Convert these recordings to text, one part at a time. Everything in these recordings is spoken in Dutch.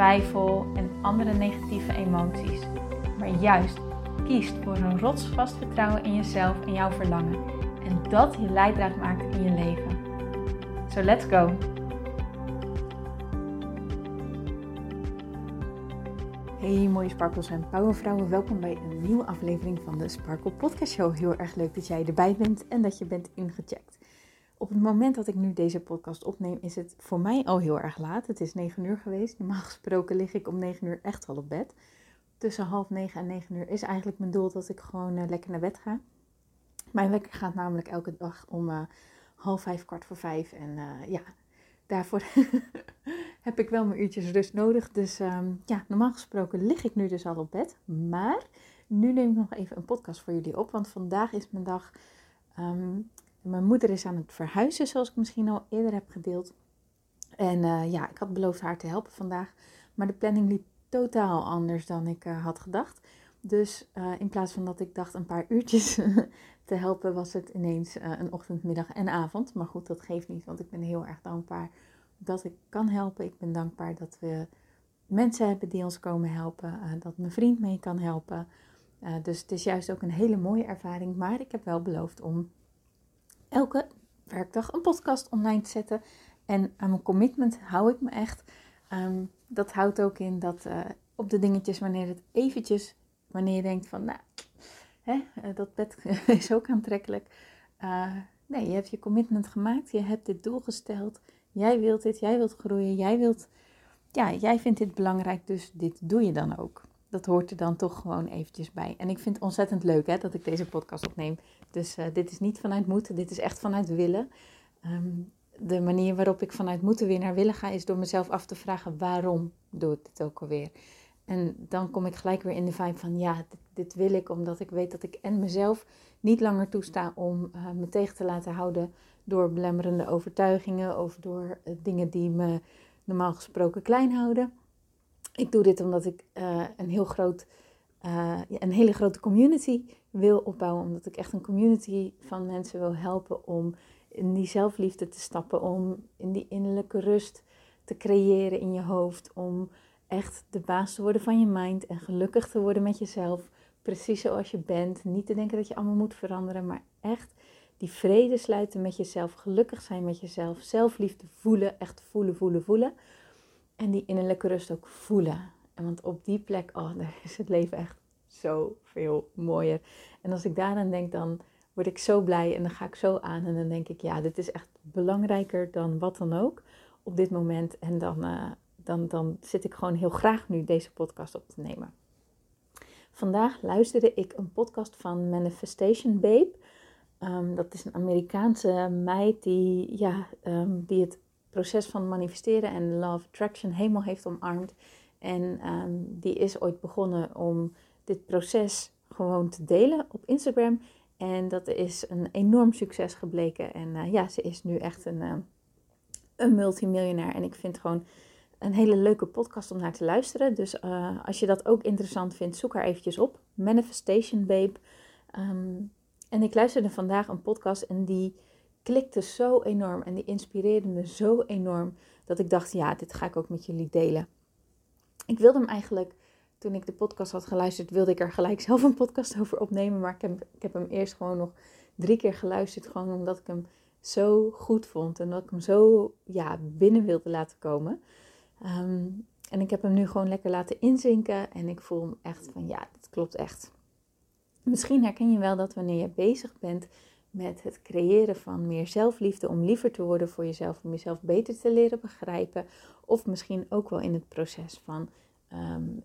twijfel en andere negatieve emoties maar juist kiest voor een rotsvast vertrouwen in jezelf en jouw verlangen. En dat je leidraad maakt in je leven. So let's go! Hey mooie sparkles en powervrouwen, welkom bij een nieuwe aflevering van de Sparkle Podcast Show. Heel erg leuk dat jij erbij bent en dat je bent ingecheckt. Op het moment dat ik nu deze podcast opneem, is het voor mij al heel erg laat. Het is 9 uur geweest. Normaal gesproken lig ik om 9 uur echt al op bed tussen half negen en negen uur is eigenlijk mijn doel dat ik gewoon uh, lekker naar bed ga. Mijn wekker gaat namelijk elke dag om uh, half vijf, kwart voor vijf. En uh, ja, daarvoor heb ik wel mijn uurtjes rust nodig. Dus um, ja, normaal gesproken lig ik nu dus al op bed. Maar nu neem ik nog even een podcast voor jullie op. Want vandaag is mijn dag. Um, mijn moeder is aan het verhuizen, zoals ik misschien al eerder heb gedeeld. En ja, ik had beloofd haar te helpen vandaag. Maar de planning liep totaal anders dan ik uh, had gedacht. Dus uh, in plaats van dat ik dacht een paar uurtjes te helpen, was het ineens een ochtend, middag en avond. Maar goed, dat geeft niet, want ik ben heel erg dankbaar dat ik kan helpen. Ik ben dankbaar dat we mensen hebben die ons komen helpen, dat mijn vriend mee kan helpen. dus het is juist ook een hele mooie ervaring. Maar ik heb wel beloofd om elke werkdag een podcast online te zetten. En aan mijn commitment hou ik me echt. Um, dat houdt ook in dat uh, op de dingetjes, wanneer het eventjes, wanneer je denkt van, nou, hè, uh, dat bed is ook aantrekkelijk. Uh, nee, je hebt je commitment gemaakt, je hebt dit doel gesteld. Jij wilt dit, jij wilt groeien, jij wilt, ja, jij vindt dit belangrijk, dus dit doe je dan ook. Dat hoort er dan toch gewoon eventjes bij. En ik vind het ontzettend leuk hè, dat ik deze podcast opneem. Dus dit is niet vanuit moeten, dit is echt vanuit willen. Um, de manier waarop ik vanuit moeten weer naar willen ga, is door mezelf af te vragen waarom doe ik dit ook alweer. En dan kom ik gelijk weer in de vibe van ja, dit, wil ik omdat ik weet dat ik en mezelf niet langer toesta om uh, me tegen te laten houden door belemmerende overtuigingen of door uh, dingen die me normaal gesproken klein houden. Ik doe dit omdat ik uh, een heel groot, een hele grote community wil opbouwen, omdat ik echt een community van mensen wil helpen om in die zelfliefde te stappen, om in die innerlijke rust te creëren in je hoofd, om echt de baas te worden van je mind en gelukkig te worden met jezelf, precies zoals je bent. Niet te denken dat je allemaal moet veranderen, maar echt die vrede sluiten met jezelf, gelukkig zijn met jezelf, zelfliefde voelen, echt voelen, voelen, voelen. En die innerlijke rust ook voelen. En want op die plek, oh, daar is het leven echt zoveel mooier. En als ik daaraan denk, dan word ik zo blij en dan ga ik zo aan en dan denk ik, ja, dit is echt belangrijker dan wat dan ook op dit moment. En dan, uh, dan, dan zit ik gewoon heel graag nu deze podcast op te nemen. Vandaag luisterde ik een podcast van Manifestation Babe. Um, dat is een Amerikaanse meid die, ja, um, die het proces van manifesteren en love attraction helemaal heeft omarmd. En um, die is ooit begonnen om dit proces gewoon te delen op Instagram. En dat is een enorm succes gebleken. En uh, ja, ze is nu echt een, uh, een multimiljonair. En ik vind gewoon een hele leuke podcast om naar te luisteren. Dus uh, als je dat ook interessant vindt, zoek haar eventjes op. Manifestation Babe. Um, en ik luisterde vandaag een podcast en die klikte zo enorm. En die inspireerde me zo enorm. Dat ik dacht, ja, dit ga ik ook met jullie delen. Ik wilde hem eigenlijk toen ik de podcast had geluisterd, wilde ik er gelijk zelf een podcast over opnemen. Maar ik heb, ik heb hem eerst gewoon nog drie keer geluisterd. Gewoon omdat ik hem zo goed vond. En dat ik hem zo ja, binnen wilde laten komen. Um, en ik heb hem nu gewoon lekker laten inzinken. En ik voel hem echt van ja, dit klopt echt. Misschien herken je wel dat wanneer je bezig bent met het creëren van meer zelfliefde, om liever te worden voor jezelf, om jezelf beter te leren begrijpen. Of misschien ook wel in het proces van um,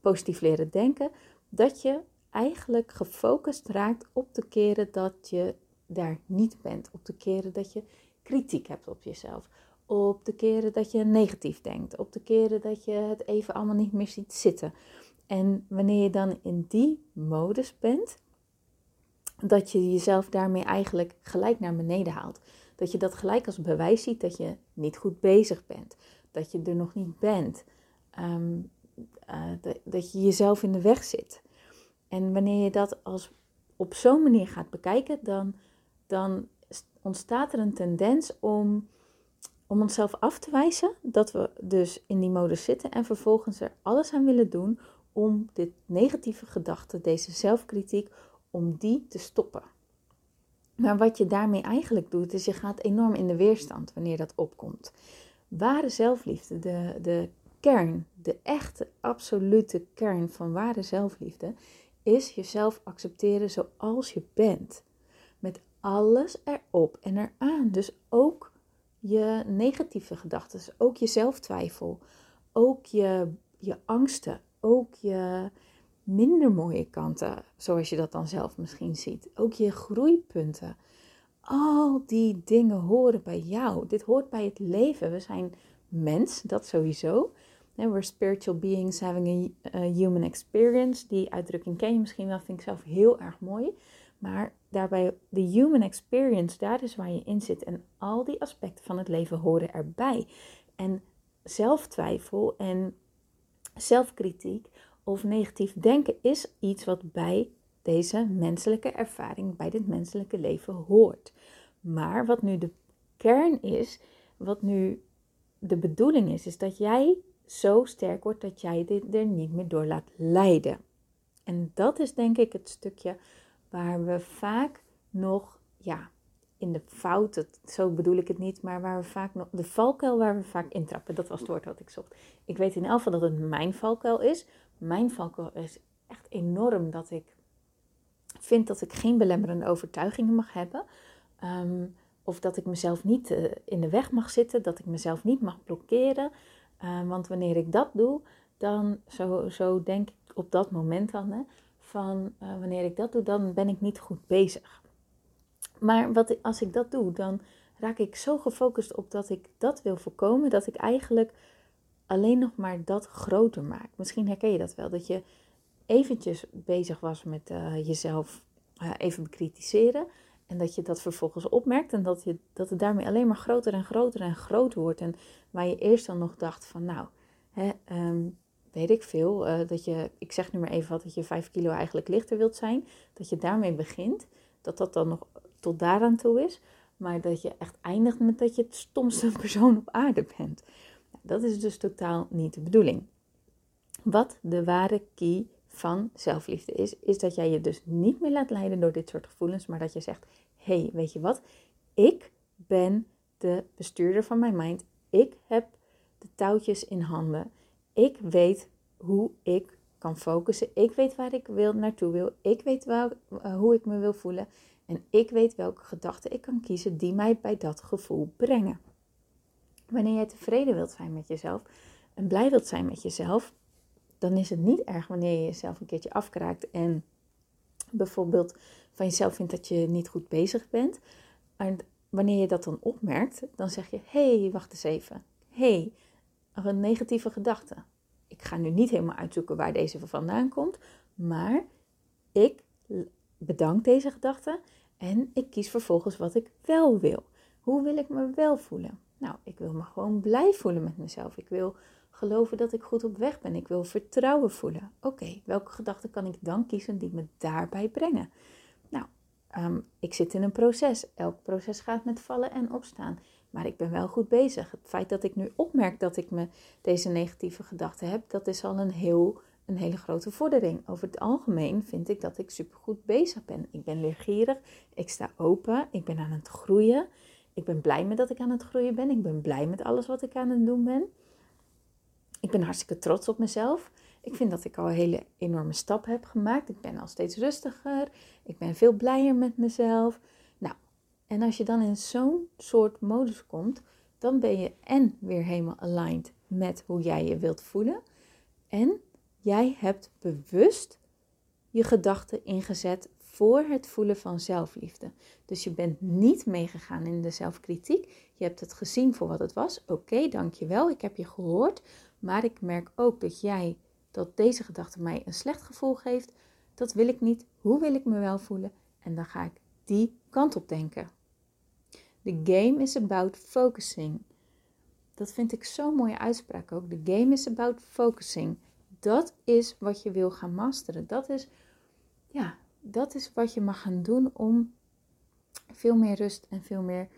positief leren denken, dat je eigenlijk gefocust raakt op de keren dat je daar niet bent. Op de keren dat je kritiek hebt op jezelf. Op de keren dat je negatief denkt. Op de keren dat je het even allemaal niet meer ziet zitten. En wanneer je dan in die modus bent, dat je jezelf daarmee eigenlijk gelijk naar beneden haalt. Dat je dat gelijk als bewijs ziet dat je niet goed bezig bent. Dat je er nog niet bent. Ehm, eh, dat, dat je jezelf in de weg zit. En wanneer je dat als op zo'n manier gaat bekijken, dan, dan ontstaat er een tendens om, om onszelf af te wijzen dat we dus in die modus zitten en vervolgens er alles aan willen doen om dit negatieve gedachte, deze zelfkritiek, om die te stoppen. Maar wat je daarmee eigenlijk doet, is je gaat enorm in de weerstand wanneer dat opkomt. Ware zelfliefde, de, de kern, de echte, absolute kern van ware zelfliefde, is jezelf accepteren zoals je bent. Met alles erop en eraan. Dus ook je negatieve gedachten, ook je zelftwijfel, ook je, je angsten, ook je minder mooie kanten, zoals je dat dan zelf misschien ziet. Ook je groeipunten. Al die dingen horen bij jou. Dit hoort bij het leven. We zijn mens, dat sowieso. We're spiritual beings having a, human experience. Die uitdrukking ken je misschien wel, vind ik zelf heel erg mooi. Maar daarbij, de human experience, daar is waar je in zit. En al die aspecten van het leven horen erbij. En zelftwijfel en zelfkritiek of negatief denken is iets wat bij deze menselijke ervaring, bij dit menselijke leven hoort. Maar wat nu de kern is, wat nu de bedoeling is, is dat jij zo sterk wordt dat jij dit er niet meer door laat leiden. En dat is denk ik het stukje waar we vaak nog, ja, in de fout, zo bedoel ik het niet, maar waar we vaak nog, de valkuil waar we vaak intrappen, dat was het woord wat ik zocht. Ik weet in elk geval dat het mijn valkuil is. Mijn valkuil is echt enorm dat ik vind dat ik geen belemmerende overtuigingen mag hebben. Ehm, of dat ik mezelf niet eh, in de weg mag zitten, dat ik mezelf niet mag blokkeren. Ehm, want wanneer ik dat doe, dan zo, zo denk ik op dat moment dan, hè, van uh, wanneer ik dat doe, dan ben ik niet goed bezig. Maar wat, als ik dat doe, dan raak ik zo gefocust op dat ik dat wil voorkomen, dat ik eigenlijk alleen nog maar dat groter maak. Misschien herken je dat wel, dat je eventjes bezig was met uh, jezelf uh, even bekritiseren. En dat je dat vervolgens opmerkt en dat, je, dat het daarmee alleen maar groter en groter en groter wordt. En waar je eerst dan nog dacht van nou, hè, um, weet ik veel, uh, dat je, ik zeg nu maar even wat, dat je 5 kilo eigenlijk lichter wilt zijn. Dat je daarmee begint, dat dat dan nog tot daaraan toe is. Maar dat je echt eindigt met dat je het stomste persoon op aarde bent. Dat is dus totaal niet de bedoeling. Wat de ware key van zelfliefde is, is dat jij je dus niet meer laat leiden door dit soort gevoelens, maar dat je zegt: hé, hey, weet je wat? Ik ben de bestuurder van mijn mind. Ik heb de touwtjes in handen. Ik weet hoe ik kan focussen. Ik weet waar ik wil, naartoe wil. Ik weet wel, uh, hoe ik me wil voelen. En ik weet welke gedachten ik kan kiezen die mij bij dat gevoel brengen. Wanneer jij tevreden wilt zijn met jezelf en blij wilt zijn met jezelf, dan is het niet erg wanneer je jezelf een keertje afkraakt en bijvoorbeeld van jezelf vindt dat je niet goed bezig bent. En wanneer je dat dan opmerkt, dan zeg je: hé, hey, wacht eens even. Hé, hey, een negatieve gedachte. Ik ga nu niet helemaal uitzoeken waar deze vandaan komt, maar ik bedank deze gedachte en ik kies vervolgens wat ik wel wil. Hoe wil ik me wel voelen? Nou, ik wil me gewoon blij voelen met mezelf. Ik wil geloven dat ik goed op weg ben. Ik wil vertrouwen voelen. Oké, welke gedachten kan ik dan kiezen die me daarbij brengen? Nou, ehm, ik zit in een proces. Elk proces gaat met vallen en opstaan. Maar ik ben wel goed bezig. Het feit dat ik nu opmerk dat ik me deze negatieve gedachten heb, dat is al een, heel, een hele grote vordering. Over het algemeen vind ik dat ik supergoed bezig ben. Ik ben leergierig, ik sta open, ik ben aan het groeien. Ik ben blij met dat ik aan het groeien ben. Ik ben blij met alles wat ik aan het doen ben. Ik ben hartstikke trots op mezelf. Ik vind dat ik al een hele enorme stap heb gemaakt. Ik ben al steeds rustiger. Ik ben veel blijer met mezelf. Nou, en als je dan in zo'n soort modus komt, dan ben je en weer helemaal aligned met hoe jij je wilt voelen. En jij hebt bewust je gedachten ingezet voor het voelen van zelfliefde. Dus je bent niet meegegaan in de zelfkritiek. Je hebt het gezien voor wat het was. Oké, okay, dankjewel, ik heb je gehoord. Maar ik merk ook dat jij dat deze gedachte mij een slecht gevoel geeft. Dat wil ik niet. Hoe wil ik me wel voelen? En dan ga ik die kant op denken. The game is about focusing. Dat vind ik zo'n mooie uitspraak ook. The game is about focusing. Dat is wat je wil gaan masteren. Dat is, ja, dat is wat je mag gaan doen om veel meer rust en veel meer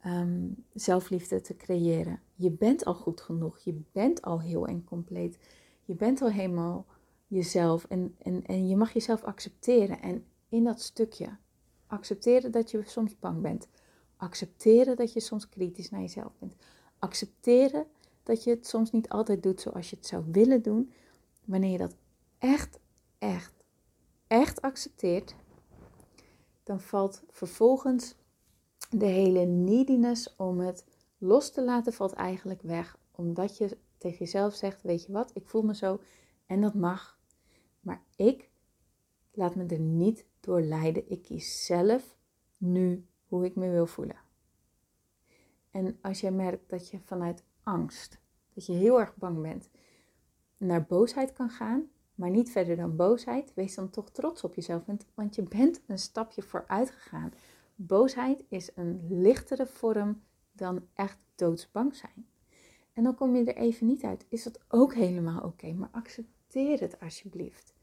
Ehm, zelfliefde te creëren. Je bent al goed genoeg. Je bent al heel en compleet. Je bent al helemaal jezelf. En, en, en je mag jezelf accepteren. En in dat stukje accepteren dat je soms bang bent. Accepteren dat je soms kritisch naar jezelf bent. Accepteren dat je het soms niet altijd doet zoals je het zou willen doen. Wanneer je dat echt, accepteert, dan valt vervolgens de hele neediness om het los te laten valt eigenlijk weg. Omdat je tegen jezelf zegt, weet je wat, ik voel me zo en dat mag. Maar ik laat me er niet door leiden. Ik kies zelf nu hoe ik me wil voelen. En als jij merkt dat je vanuit angst, dat je heel erg bang bent, naar boosheid kan gaan, maar niet verder dan boosheid, wees dan toch trots op jezelf. Want je bent een stapje vooruit gegaan. Boosheid is een lichtere vorm dan echt doodsbang zijn. En dan kom je er even niet uit. Is dat ook helemaal oké, maar accepteer het alsjeblieft.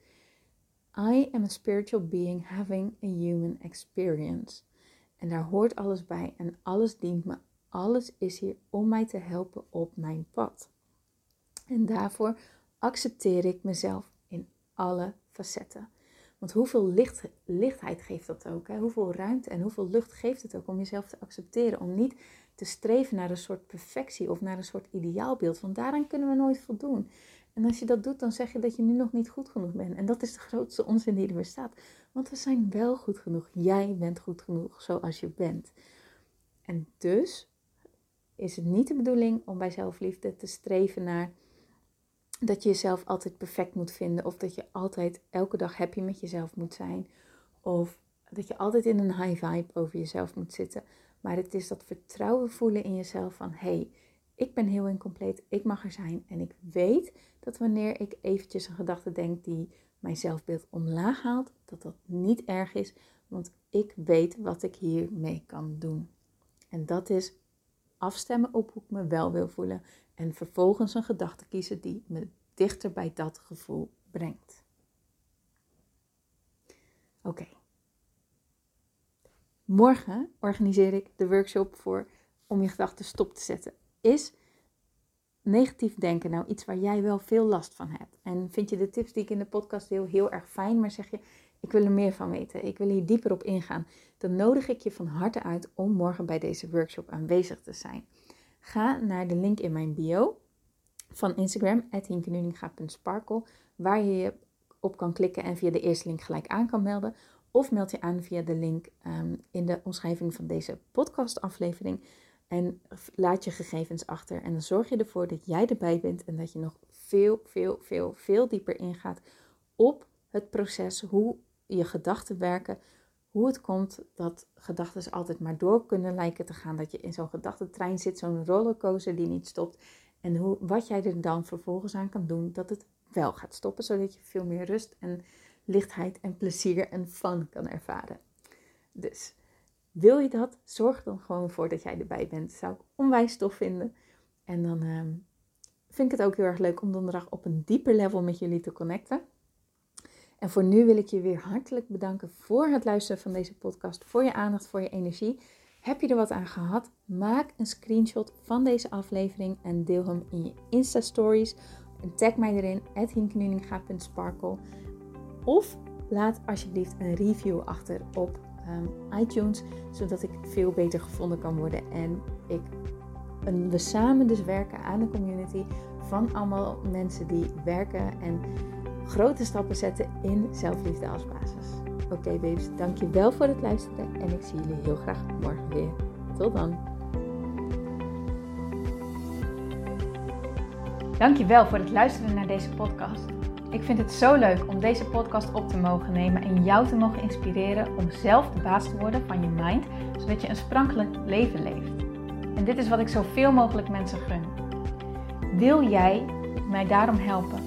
I am a spiritual being having a human experience. En daar hoort alles bij en alles dient me. Alles is hier om mij te helpen op mijn pad. En daarvoor accepteer ik mezelf alle facetten. Want hoeveel licht, lichtheid geeft dat ook? Hè? Hoeveel ruimte en hoeveel lucht geeft het ook om jezelf te accepteren? Om niet te streven naar een soort perfectie of naar een soort ideaalbeeld. Want daaraan kunnen we nooit voldoen. En als je dat doet, dan zeg je dat je nu nog niet goed genoeg bent. En dat is de grootste onzin die er bestaat. Want we zijn wel goed genoeg. Jij bent goed genoeg zoals je bent. En dus is het niet de bedoeling om bij zelfliefde te streven naar dat je jezelf altijd perfect moet vinden. Of dat je altijd elke dag happy met jezelf moet zijn. Of dat je altijd in een high vibe over jezelf moet zitten. Maar het is dat vertrouwen voelen in jezelf van hé, hey, ik ben heel incompleet, ik mag er zijn. En ik weet dat wanneer ik eventjes een gedachte denk die mijn zelfbeeld omlaag haalt, dat dat niet erg is. Want ik weet wat ik hiermee kan doen. En dat is afstemmen op hoe ik me wel wil voelen. En vervolgens een gedachte kiezen die me dichter bij dat gevoel brengt. Oké. Morgen organiseer ik de workshop voor om je gedachten stop te zetten. Is negatief denken nou iets waar jij wel veel last van hebt? En vind je de tips die ik in de podcast deel heel erg fijn, maar zeg je ik wil er meer van weten, ik wil hier dieper op ingaan, dan nodig ik je van harte uit om morgen bij deze workshop aanwezig te zijn. Ga naar de link in mijn bio van Instagram, hinkenuninga.sparkle, waar je op kan klikken en via de eerste link gelijk aan kan melden. Of meld je aan via de link ehm, in de omschrijving van deze podcastaflevering. En laat je gegevens achter. En dan zorg je ervoor dat jij erbij bent en dat je nog veel, veel, veel, veel dieper ingaat op het proces, hoe je gedachten werken, hoe het komt dat gedachten altijd maar door kunnen lijken te gaan. Dat je in zo'n gedachtentrein zit, zo'n rollercoaster die niet stopt. En hoe, wat jij er dan vervolgens aan kan doen dat het wel gaat stoppen, zodat je veel meer rust en lichtheid en plezier en fun kan ervaren. Dus wil je dat? Zorg dan gewoon voor dat jij erbij bent. Zou ik onwijs tof vinden. En dan ehm, vind ik het ook heel erg leuk om donderdag op een dieper level met jullie te connecten. En voor nu wil ik je weer hartelijk bedanken voor het luisteren van deze podcast, voor je aandacht, voor je energie. Heb je er wat aan gehad? Maak een screenshot van deze aflevering en deel hem in je Insta Stories. En tag mij erin, hinknuninga.sparkle. Of laat alsjeblieft een review achter op um, iTunes, zodat ik veel beter gevonden kan worden. En ik, en we samen dus werken aan een community van allemaal mensen die werken en grote stappen zetten in zelfliefde als basis. Oké okay, babes, dankjewel voor het luisteren en ik zie jullie heel graag morgen weer. Tot dan. Dankjewel voor het luisteren naar deze podcast. Ik vind het zo leuk om deze podcast op te mogen nemen en jou te mogen inspireren om zelf de baas te worden van je mind, zodat je een sprankelijk leven leeft. En dit is wat ik zoveel mogelijk mensen gun. Wil jij mij daarom helpen?